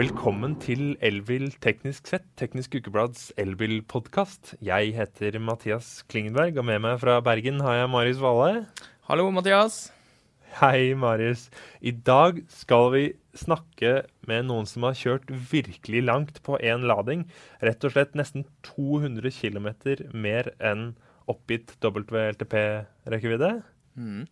Velkommen til Elbil teknisk sett, Teknisk Ukeblads elbilpodkast. Jeg heter Mathias Klingenberg, og med meg fra Bergen har jeg Marius Valle. Hallo, Mathias. Hei, Marius. I dag skal vi snakke med noen som har kjørt virkelig langt på én lading. Rett og slett nesten 200 km mer enn oppgitt WLTP-rekkevidde. Mm.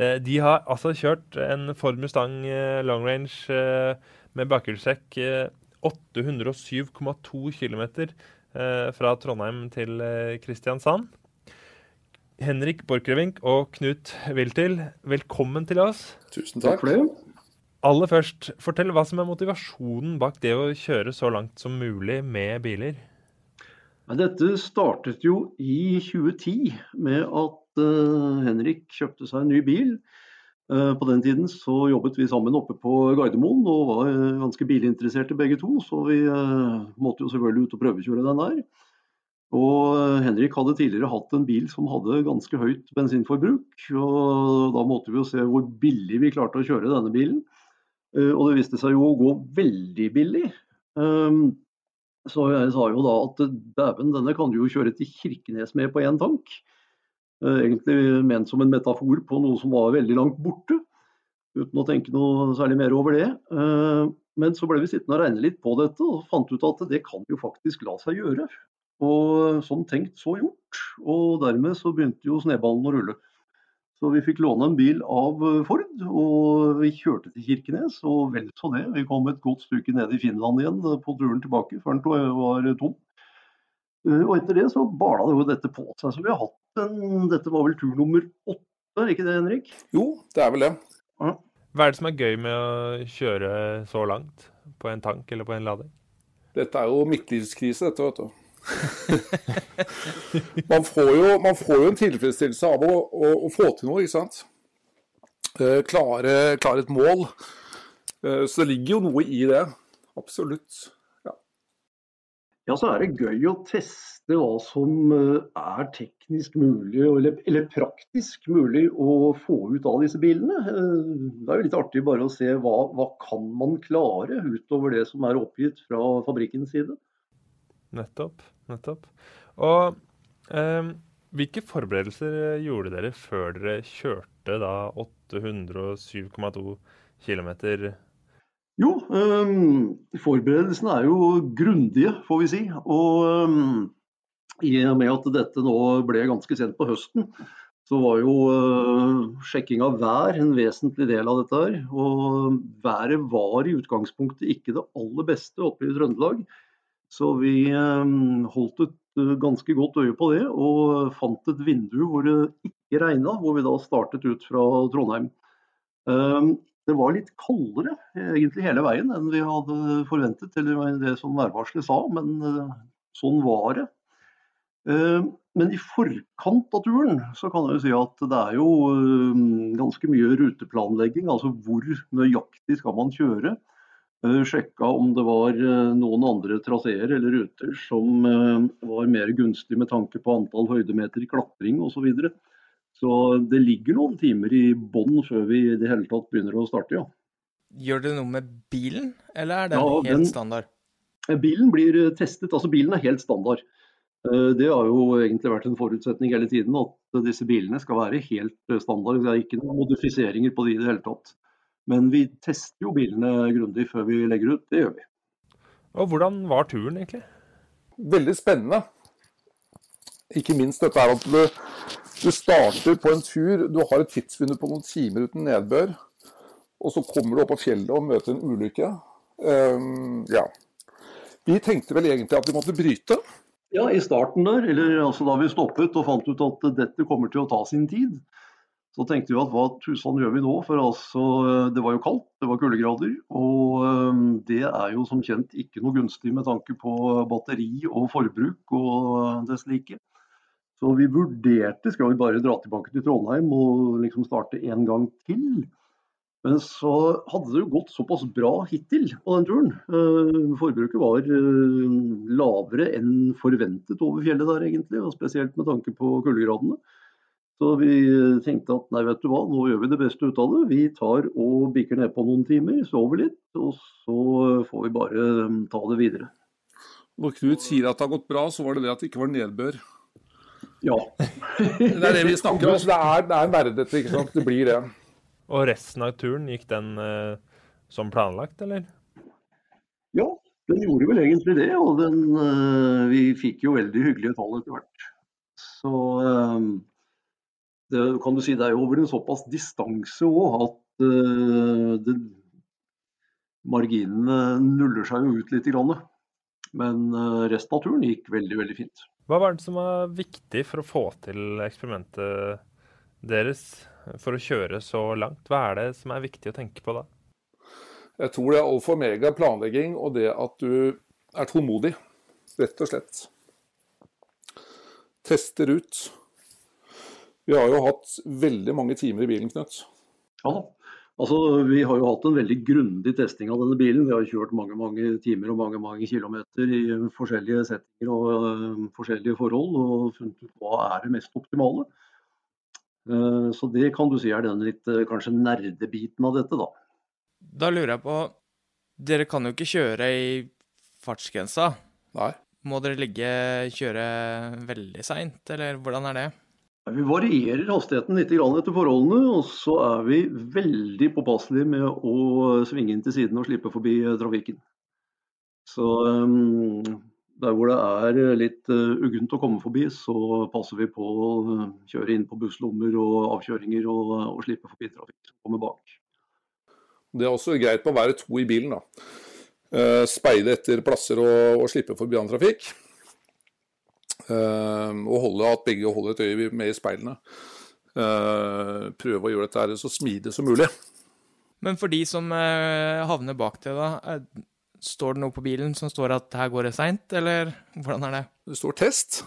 Eh, De har altså kjørt en Ford Mustang eh, long range eh, med bakhjulstrekk eh, 807,2 km eh, fra Trondheim til eh, Kristiansand. Henrik Borchgrevink og Knut Wiltil, velkommen til oss. Tusen takk. for det. Aller først, fortell hva som er motivasjonen bak det å kjøre så langt som mulig med biler. Dette startet jo i 2010 med at eh, Henrik kjøpte seg en ny bil. Eh, på den tiden så jobbet vi sammen oppe på Gardermoen og var eh, ganske bilinteresserte begge to, så vi måtte jo selvfølgelig ut og prøvekjøre den der. Og Henrik hadde tidligere hatt en bil som hadde ganske høyt bensinforbruk. og Da måtte vi jo se hvor billig vi klarte å kjøre denne bilen. Og det viste seg jo å gå veldig billig. Så jeg sa jo da at dæven, denne kan du jo kjøre til Kirkenes med på én tank. Eh, Egentlig ment som en metafor på noe som var veldig langt borte, uten å tenke noe særlig mer over det. Eh, Men så ble vi sittende og regne litt på dette, og fant ut at det kan jo faktisk la seg gjøre. Og sånn tenkt, så gjort. Og dermed så begynte jo snøballen å rulle. Så vi fikk låne en bil av eh, Ford, og vi kjørte til Kirkenes. Og vel så det, vi kom et godt stykke ned i Finland igjen på turen tilbake før den var tom. Og etter det så bala jo dette på seg. Så vi har hatt Dette var vel tur nummer åtte, ikke det Henrik? Jo, det er vel det. Hva er det som er gøy med å kjøre så langt på en tank eller på en lading? Dette er jo midtlivskrise, dette, vet du. man, får jo, man får jo en tilfredsstillelse av å, å, å få til noe, ikke sant. Eh, klare, klare et mål. Eh, så det ligger jo noe i det. Absolutt. Ja, så er det gøy å teste hva som eh, er teknisk mulig, eller, eller praktisk mulig å få ut av disse bilene. Eh, Det er jo litt artig bare å se hva, hva kan man klare utover det som er oppgitt fra fabrikkens side. Nettopp. nettopp. Og eh, hvilke forberedelser gjorde dere før dere kjørte da 807,2 km? Jo, øhm, forberedelsene er jo grundige, får vi si. Og øhm, i og med at dette nå ble ganske sent på høsten, så var jo øh, sjekking av vær en vesentlig del av dette her. Og været var i utgangspunktet ikke det aller beste oppe i Trøndelag. Så vi øhm, holdt et øh, ganske godt øye på det, og fant et vindu hvor det ikke regna, hvor vi da startet ut fra Trondheim. Det var litt kaldere egentlig hele veien enn vi hadde forventet, eller det som værvarselet sa, men eh, sånn var det. Eh, Men i forkant av turen så kan jeg jo si at det er jo eh, ganske mye ruteplanlegging. Altså hvor nøyaktig skal man kjøre. Eh, Sjekka om det var eh, noen andre traseer eller ruter som eh, var mer gunstig med tanke på antall høydemeter i klatring osv. Så, videre. Så det ligger noen timer i bånn før vi i det hele tatt begynner å starte, ja. Gjør det noe med bilen, eller er den Ja, helt den- standard? Bilen blir eh, testet, altså bilen er helt standard. Eh, Det har jo egentlig vært en forutsetning hele tiden at disse bilene skal være helt eh, standard. Det er ikke noen modifiseringer på de i det hele tatt. Men vi tester jo bilene grundig før vi legger ut, det gjør vi. Og hvordan var turen, egentlig? Veldig spennende. Ikke minst dette er at du, du starter på en tur, du har et tidsvindu på noen timer uten nedbør, og så kommer du opp på fjellet og møter en ulykke. Um, ja. Vi tenkte vel egentlig at vi måtte bryte. Ja, i starten der, eller altså da vi stoppet og fant ut at dette kommer til å ta sin tid, så tenkte vi at hva tusen gjør vi nå? For altså, det var jo kaldt, det var kuldegrader. Og øhm, det er jo som kjent ikke noe gunstig med tanke på batteri og forbruk og det slike. Så vi vurderte skal vi bare dra tilbake til Trondheim og liksom starte en gang til. Men så hadde det jo gått såpass bra hittil på den turen. Eh, Forbruket var eh, lavere enn forventet over fjellet der, egentlig. Og spesielt med tanke på kuldegradene. Så vi tenkte at nei, vet du hva, nå gjør vi det beste ut av det. Vi tar og bikker ned på noen timer, sover litt, og så får vi bare um, ta det videre. Når Knut sier at det har gått bra, så var det det at det ikke var nedbør. Ja. Det er det vi snakker om. Det er, det er verdet, ikke sant. Det blir det. Og resten av turen, gikk den eh, som planlagt, eller? ja, den gjorde vel egentlig det. Og den, eh, vi fikk jo veldig hyggelige tall etter hvert. Så eh, det kan du si det er jo over en såpass distanse òg at eh, det, marginene nuller seg jo ut litt. Grann. Men eh, resten av turen gikk veldig, veldig fint. Hva var det som var viktig for å få til eksperimentet deres for å kjøre så langt? Hva er det som er viktig å tenke på da? Jeg tror det er alfa og omega planlegging og det at du er tålmodig, rett og slett. Tester ut. Vi har jo hatt veldig mange timer i bilen, Knut. Ja da. Altså, vi har jo hatt en veldig grundig testing av denne bilen. Vi har kjørt mange mange timer og mange mange kilometer i forskjellige settinger og uh, forskjellige forhold og funnet ut hva er det mest optimale. Uh, så det kan du si er den litt uh, kanskje nerdebiten av dette, da. Da lurer jeg på Dere kan jo ikke kjøre i fartsgrensa. Nei. Må dere ligge kjøre veldig seint, eller hvordan er det? Vi varierer hastigheten litt etter forholdene, og så er vi veldig påpasselige med å svinge inn til siden og slippe forbi eh, trafikken. Så um, der hvor det er litt uh, uggent å komme forbi, så passer vi på å uh, kjøre inn på busslommer og avkjøringer og, og slippe forbi trafikk som kommer bak. Det er også greit å være to i bilen, da. Eh, speide etter plasser og, og slippe forbi annen trafikk. Eh, og holde at begge holder et øye med i speilene. Eh, prøve å gjøre dette så smidig som mulig. Men for de som eh, havner bak det, da. Er, står det noe på bilen som står at her går det seint, eller hvordan er det? Det står test.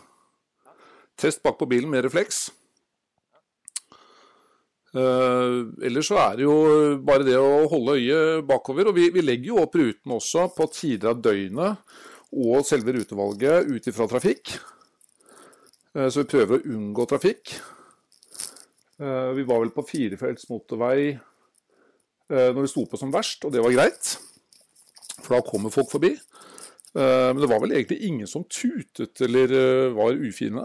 Test bak på bilen med refleks. Uh, ellers så er det jo bare det å holde øyet bakover. Og vi, vi legger jo opp rutene også på tider av døgnet og selve rutevalget ut ifra trafikk. Uh, så vi prøver å unngå trafikk. Uh, vi var vel på firefelts motorvei når det sto på som verst, og det var greit. For da kommer folk forbi. Men det var vel egentlig ingen som tutet eller var ufine.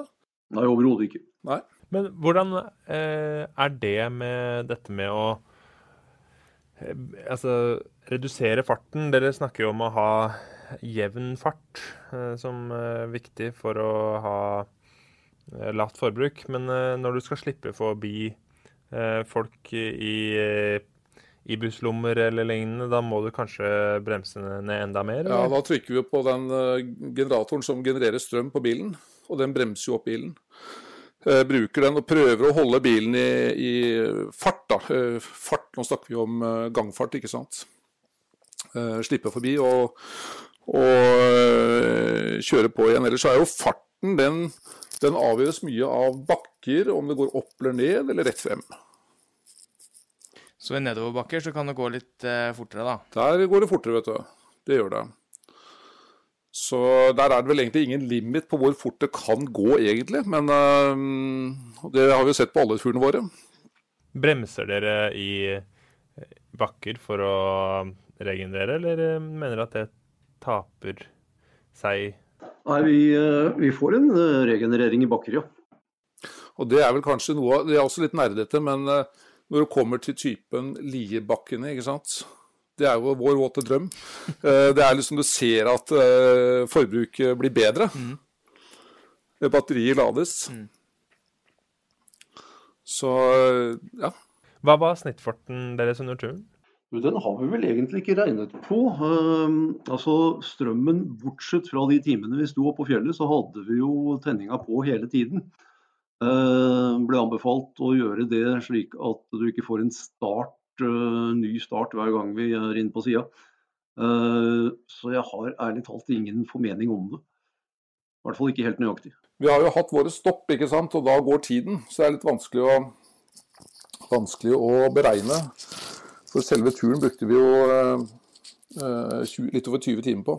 Nei, overhodet ikke. Nei. Men hvordan eh, er det med dette med å eh, altså, redusere farten? Dere snakker jo om å ha jevn fart eh, som eh, viktig for å ha eh, lavt forbruk. Men eh, når du skal slippe forbi folk i, i busslommer eller lignende, da må du kanskje bremse ned enda mer? Eller? Ja, da trykker vi på den generatoren som genererer strøm på bilen, og den bremser jo opp bilen. Bruker den og prøver å holde bilen i, i fart. da. Fart, Nå snakker vi om gangfart, ikke sant. slippe forbi og, og kjøre på igjen. Ellers er jo farten den, den avgjøres mye av bakker, om det går opp eller ned, eller rett frem. Så i nedoverbakker så kan det gå litt fortere, da? Der går det fortere, vet du. Det gjør det. Så der er det vel egentlig ingen limit på hvor fort det kan gå, egentlig. Men eh, det har vi jo sett på alle turene våre. Bremser dere i bakker for å regenerere, eller eh, mener dere at det taper seg? Nei, vi, uh, vi, får en uh, regenerering i bakker, ja. Og Det er vel kanskje noe Det er også litt nerdete, men når det kommer til typen Liebakkene, ikke sant det er jo vår våte drøm. Eh, det er liksom du ser at eh, forbruket blir bedre. Mm. Batteriet lades. Mm. Så ja. Hva var snittfarten deres under turen? Den har vi vel egentlig ikke regnet på. Uh, altså Strømmen, bortsett fra de timene vi sto oppe på fjellet, så hadde vi jo tenninga på hele tiden. Uh, ble anbefalt å gjøre det slik at du ikke får en start uh, ny start hver gang vi er inne på sida. Uh, så jeg har ærlig talt ingen formening om det. I hvert fall ikke helt nøyaktig. Vi har jo hatt våre stopp, ikke sant? og da går tiden. Så det er litt vanskelig å, vanskelig å beregne. For selve turen brukte vi jo eh, 20, litt over 20 timer på.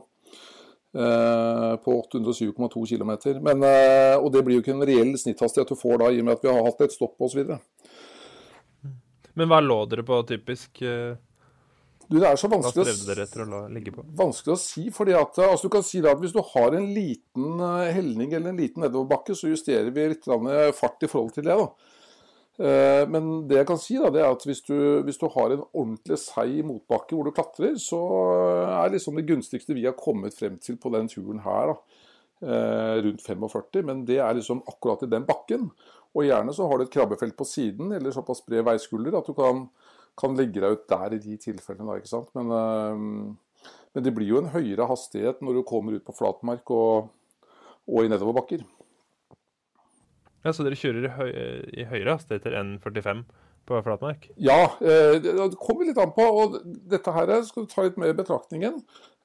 eh, på 807,2 km. Eh, og det blir jo ikke en reell snitthastighet du får da, i og med at vi har hatt et stopp osv. Men hva lå dere på typisk? eh, Du, det er så vanskelig å vanskelig å si. fordi at, altså du kan si at Hvis du har en liten eh, helning eller en liten nedoverbakke, så justerer vi litt eh, fart i forhold til det. da. Eh, Men det jeg kan si da, det er at hvis du, hvis du har en ordentlig seig motbakke hvor du klatrer, så er liksom det gunstigste vi har kommet frem til på den turen her, da, eh, rundt 45. Men det er liksom akkurat i den bakken. Og gjerne så har du et krabbefelt på siden eller såpass bred veiskulder at du kan, kan legge deg ut der i de tilfellene. da, ikke sant? Men, eh, men det blir jo en høyere hastighet når du kommer ut på flatmark og, og i nedoverbakker. Ja, Så dere kjører i, høy, i høyere hastigheter enn 45 på flatmark? Ja, eh, det kommer litt an på. og Dette her skal du ta litt med i betraktningen.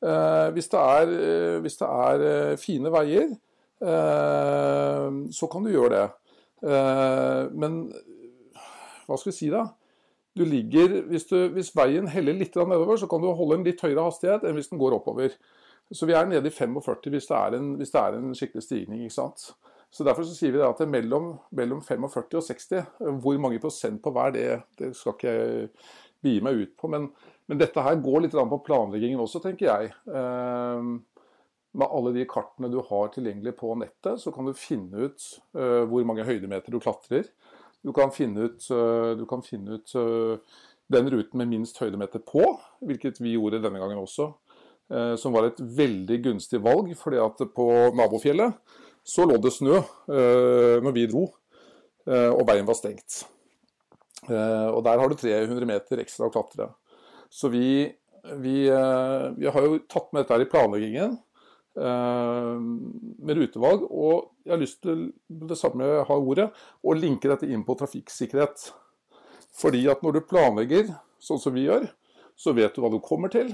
Eh, Hvis det er, eh, hvis det er fine veier, så kan du gjøre det. Men hva skal vi si da? Du ligger, hvis, du, hvis veien heller litt nedover, så kan du holde en litt høyere hastighet enn hvis den går oppover. Så vi er nede i 45 hvis det er en, det er en skikkelig stigning. ikke sant? Så Derfor så sier vi at mellom, mellom 45 og 60. Hvor mange prosent på hver, det, det skal ikke jeg begi meg ut på. Men, men dette her går litt på planleggingen også, tenker jeg. Eh, med alle de kartene du har tilgjengelig på nettet, så kan du finne ut eh, hvor mange høydemeter du klatrer. Du kan finne ut, uh, kan finne ut uh, den ruten med minst høydemeter på, hvilket vi gjorde denne gangen også. eh, Som var et veldig gunstig valg, fordi at på nabofjellet så lå det snø eh, når vi dro, eh, og veien var stengt. Eh, og der har du 300 meter ekstra å klatre. Så vi, vi, eh, vi har jo tatt med dette her i planleggingen eh, med rutevalg, og jeg har lyst til det samme jeg ordet, å linke dette inn på trafikksikkerhet. Fordi at når du planlegger sånn som vi gjør, så vet du hva du kommer til.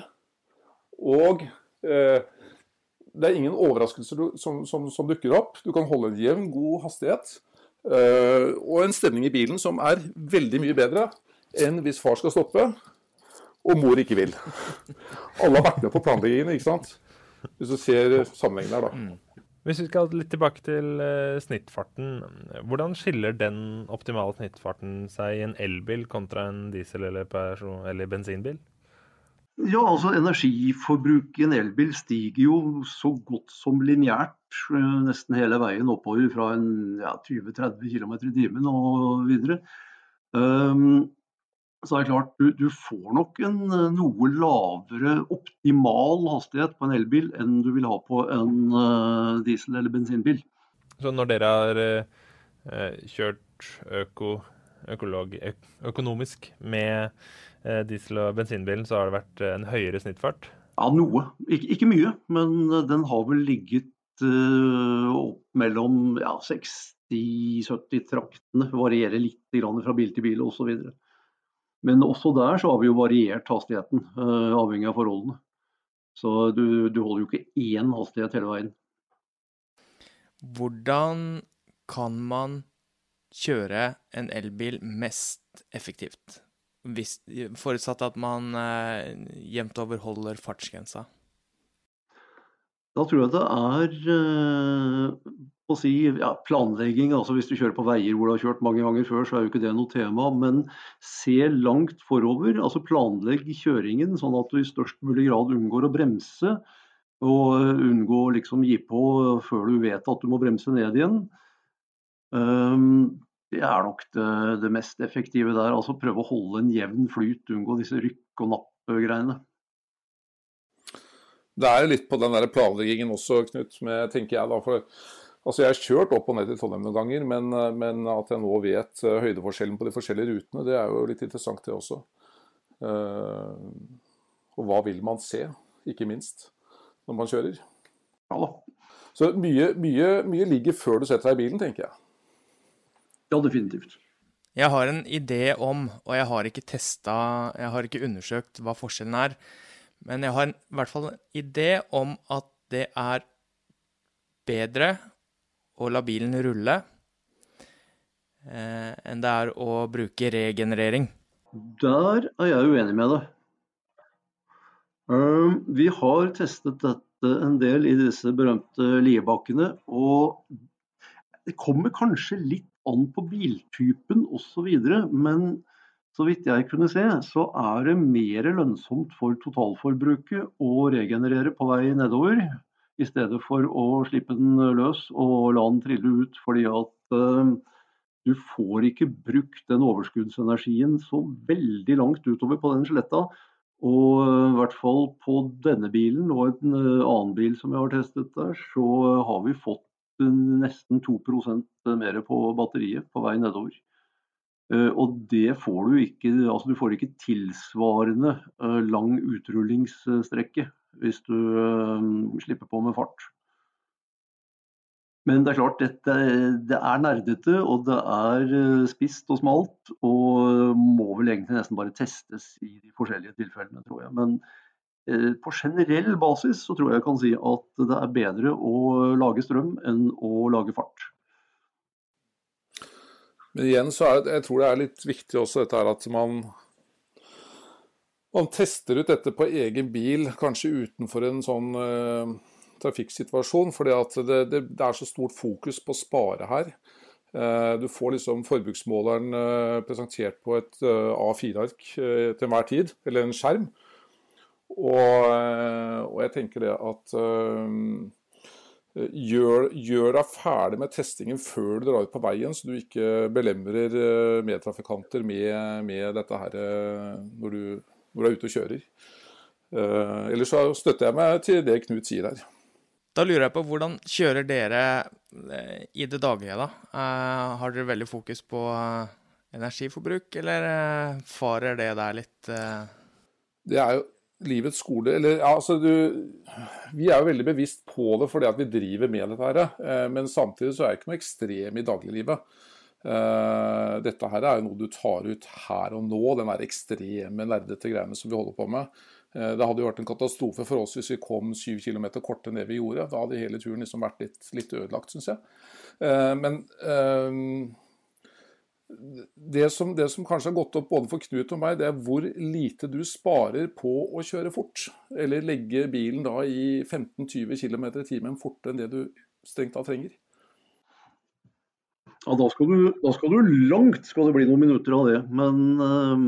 Og eh, det er ingen overraskelser som, som, som, dukker opp. Du kan holde en jevn, god hastighet. Uh, og en stemning i bilen som er veldig mye bedre enn hvis far skal stoppe og mor ikke vil. Alle har vært med på planleggingen, ikke sant? Hvis du ser sammenhengen der, da. Hvis vi skal litt tilbake til eh, snittfarten, hvordan skiller den optimale snittfarten seg i en elbil kontra en diesel- eller, eller bensinbil? Ja, altså Energiforbruket i en elbil stiger jo så godt som lineært eh, nesten hele veien oppover fra ja, 20-30 km i timen og videre. Um, så er det klart, du, du får nok en eh, noe lavere optimal hastighet på en elbil enn du vil ha på en uh, diesel- eller bensinbil. Så når dere har uh, kjørt øko, økolog, øk, økonomisk med diesel- og bensinbilen, så har det vært eh, en høyere snittfart? Ja, noe. Ik ikke mye, men eh, den har vel ligget uh, opp mellom ja, 60-70 traktene. Varierer litt grann fra bil til bil osv. Men også der så har vi jo variert hastigheten, uh, avhengig av forholdene. Så du, du holder jo ikke én hastighet hele veien. Hvordan kan man kjøre en elbil mest effektivt? Hvis, forutsatt at man eh, jevnt over holder fartsgrensa. Da tror jeg det er eh, å si, ja, planlegging. altså Hvis du kjører på veier hvor du har kjørt mange ganger før, så er jo ikke det noe tema. Men se langt forover. altså Planlegg kjøringen sånn at du i størst mulig grad unngår å bremse. Og unngå å liksom gi på før du vet at du må bremse ned igjen. Um, det er nok det, det, mest effektive der. altså Prøve å holde en jevn flyt, unngå disse rykk- og napp-greiene. Det er litt på den der planleggingen også, Knut, med, tenker jeg. da, for altså Jeg har kjørt opp og ned til Trondheim noen ganger, men, men, at jeg nå vet høydeforskjellen på de forskjellige rutene, det er jo litt interessant, det også. Uh, og hva vil man se, ikke minst, når man kjører. Ja da. Så mye, mye, mye ligger før du setter deg i bilen, tenker jeg. Ja, definitivt. Jeg har en idé om, og jeg har ikke testa, jeg har ikke undersøkt hva forskjellen er, men jeg har en, i hvert fall en idé om at det er bedre å la bilen rulle eh, enn det er å bruke regenerering. Der er jeg uenig med deg. Um, vi har testet dette en del i disse berømte Liebakkene. Og det kommer kanskje litt an på biltypen osv. Men så vidt jeg kunne se, så er det mer lønnsomt for totalforbruket å regenerere på vei nedover, i stedet for å slippe den løs og la den trille ut. Fordi at uh, du får ikke brukt den overskuddsenergien så veldig langt utover på den skjeletta. Og uh, i hvert fall på denne bilen og en uh, annen bil som jeg har testet der, så har vi fått nesten 2% mer på batteriet på vei nedover. Eh, og det får du ikke altså Du får ikke tilsvarende eh, lang utrullingsstrekke hvis du eh, slipper på med fart. Men det er klart, dette, det er nerdete, og det er spisst og smalt. Og må vel egentlig nesten bare testes i de forskjellige tilfellene, tror jeg. Men på generell basis så tror jeg jeg kan si at det er bedre å lage strøm enn å lage fart. Men igjen så er jeg tror det er litt viktig også dette her at man, man tester ut dette på egen bil, kanskje utenfor en sånn uh, trafikksituasjon. For det, det, det, er så stort fokus på å spare her. Uh, du får liksom forbruksmåleren uh, presentert på et A4-ark til enhver tid, eller en skjerm. Og, og jeg tenker det at Gjør, gjør, deg ferdig med testingen før du drar ut på veien, så du ikke belemrer eh, medtrafikanter med, med dette her eh, når du, når du, er ute og kjører. Uh, ellers så støtter jeg meg til det Knut sier her. Da lurer jeg på hvordan kjører dere i det daglige, da? Uh, har dere veldig fokus på energiforbruk, eller farer det der litt? Det er jo livets skole eller, ja, altså du, Vi er jo veldig bevisst på det fordi at vi driver med dette. her, eh, Men samtidig så er det ikke noe ekstrem i dagliglivet. Eh, dette her er jo noe du tar ut her og nå, den der ekstreme nerdete greiene som vi holder på med. Eh, det hadde jo vært en katastrofe for oss hvis vi kom syv km kortere ned vi gjorde. Da hadde hele turen liksom vært litt, litt ødelagt, syns jeg. Men det som, det som, kanskje har gått opp både for Knut og meg, det er hvor lite du sparer på å kjøre fort. Eller legge bilen da i 15-20 km i timen fortere enn det du strengt tatt trenger. Ja, da skal, du, da skal, du, langt skal det bli noen minutter av det. Men um,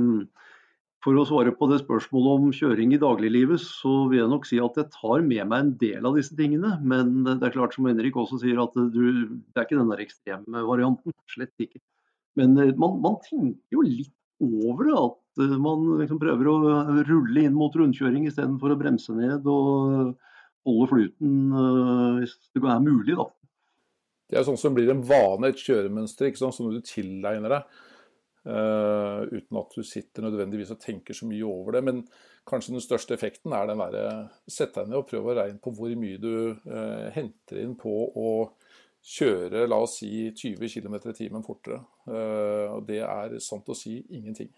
for å svare på det spørsmålet om kjøring i dagliglivet, så vil jeg nok si at jeg tar med meg en del av disse tingene. Men det er klart som Henrik også sier, at du, det er ikke den der ekstreme varianten. Slett ikke. Men eh, man, man, tenker jo litt over det. At eh, man liksom prøver å rulle inn mot rundkjøring istedenfor å bremse ned og holde flyten eh, hvis det er mulig. da. Det er sånn som blir en vane, et kjøremønster ikke sant? som du tilegner deg. Uh, uten at du sitter nødvendigvis og tenker så mye over det. Men kanskje den største effekten er den derre Sett deg ned og prøv å regne på hvor mye du uh, henter inn på å kjøre la oss si 20 km i timen fortere. Eh, og det er sant å si ingenting.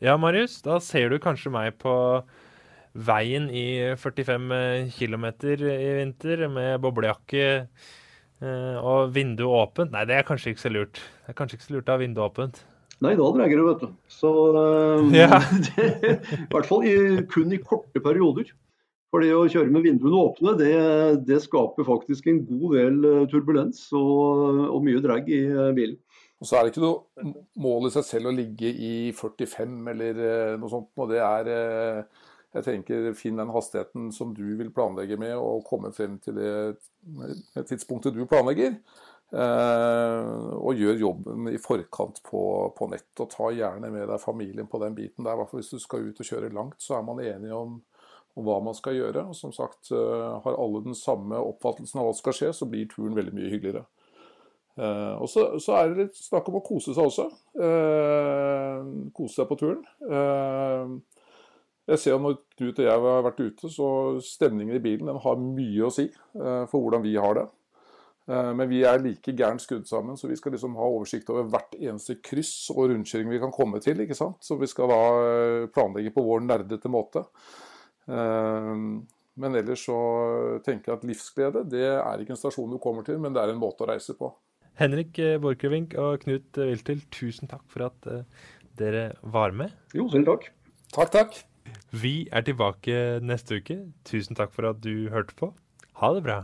Ja, Marius, da ser du kanskje meg på veien i 45 km i vinter med boblejakke eh, og vindu åpent. Nei, det er kanskje ikke så lurt. Det er kanskje ikke så lurt å ha vinduet åpent. Nei, da dreier det, vet du. Så um, ja. det, I hvert fall i, kun i korte perioder. For det å kjøre med vinduene åpne, det, det skaper faktisk en god del eh, turbulens og, og mye drag i eh, bilen. Og Så er det ikke noe mål i seg selv å ligge i 45 eller eh, noe sånt. og det er, jeg tenker Finn den hastigheten som du vil planlegge med, og komme frem til det tidspunktet du planlegger. og gjør jobben i forkant på, på nett. Og ta gjerne med deg familien på den biten der. Hvis du skal ut og kjøre langt, så er man enige om og hva man skal gjøre. Og som sagt, eh, har alle den samme oppfattelsen av hva som skal skje, så blir turen veldig mye hyggeligere. Uh, og så, så, er det litt snakk om å kose seg også. Uh, kose seg på turen. Jeg ser at når Knut og jeg har vært ute, så stemningen i bilen har mye å si for hvordan vi har det. Men vi er like gærent skrudd sammen, så vi skal liksom ha oversikt over hvert eneste kryss og rundkjøring vi kan komme til. ikke sant? Så vi skal da planlegge på vår nerdete måte. Ehm, men ellers så tenker jeg at livsglede det er ikke en stasjon du kommer til, men det er en måte å reise på. Henrik eh, Borchgrevink og Knut Wiltel, tusen takk for at eh, dere var med. Jo, selv takk. Takk, takk. Vi er tilbake neste uke. Tusen takk for at du hørte på. Ha det bra.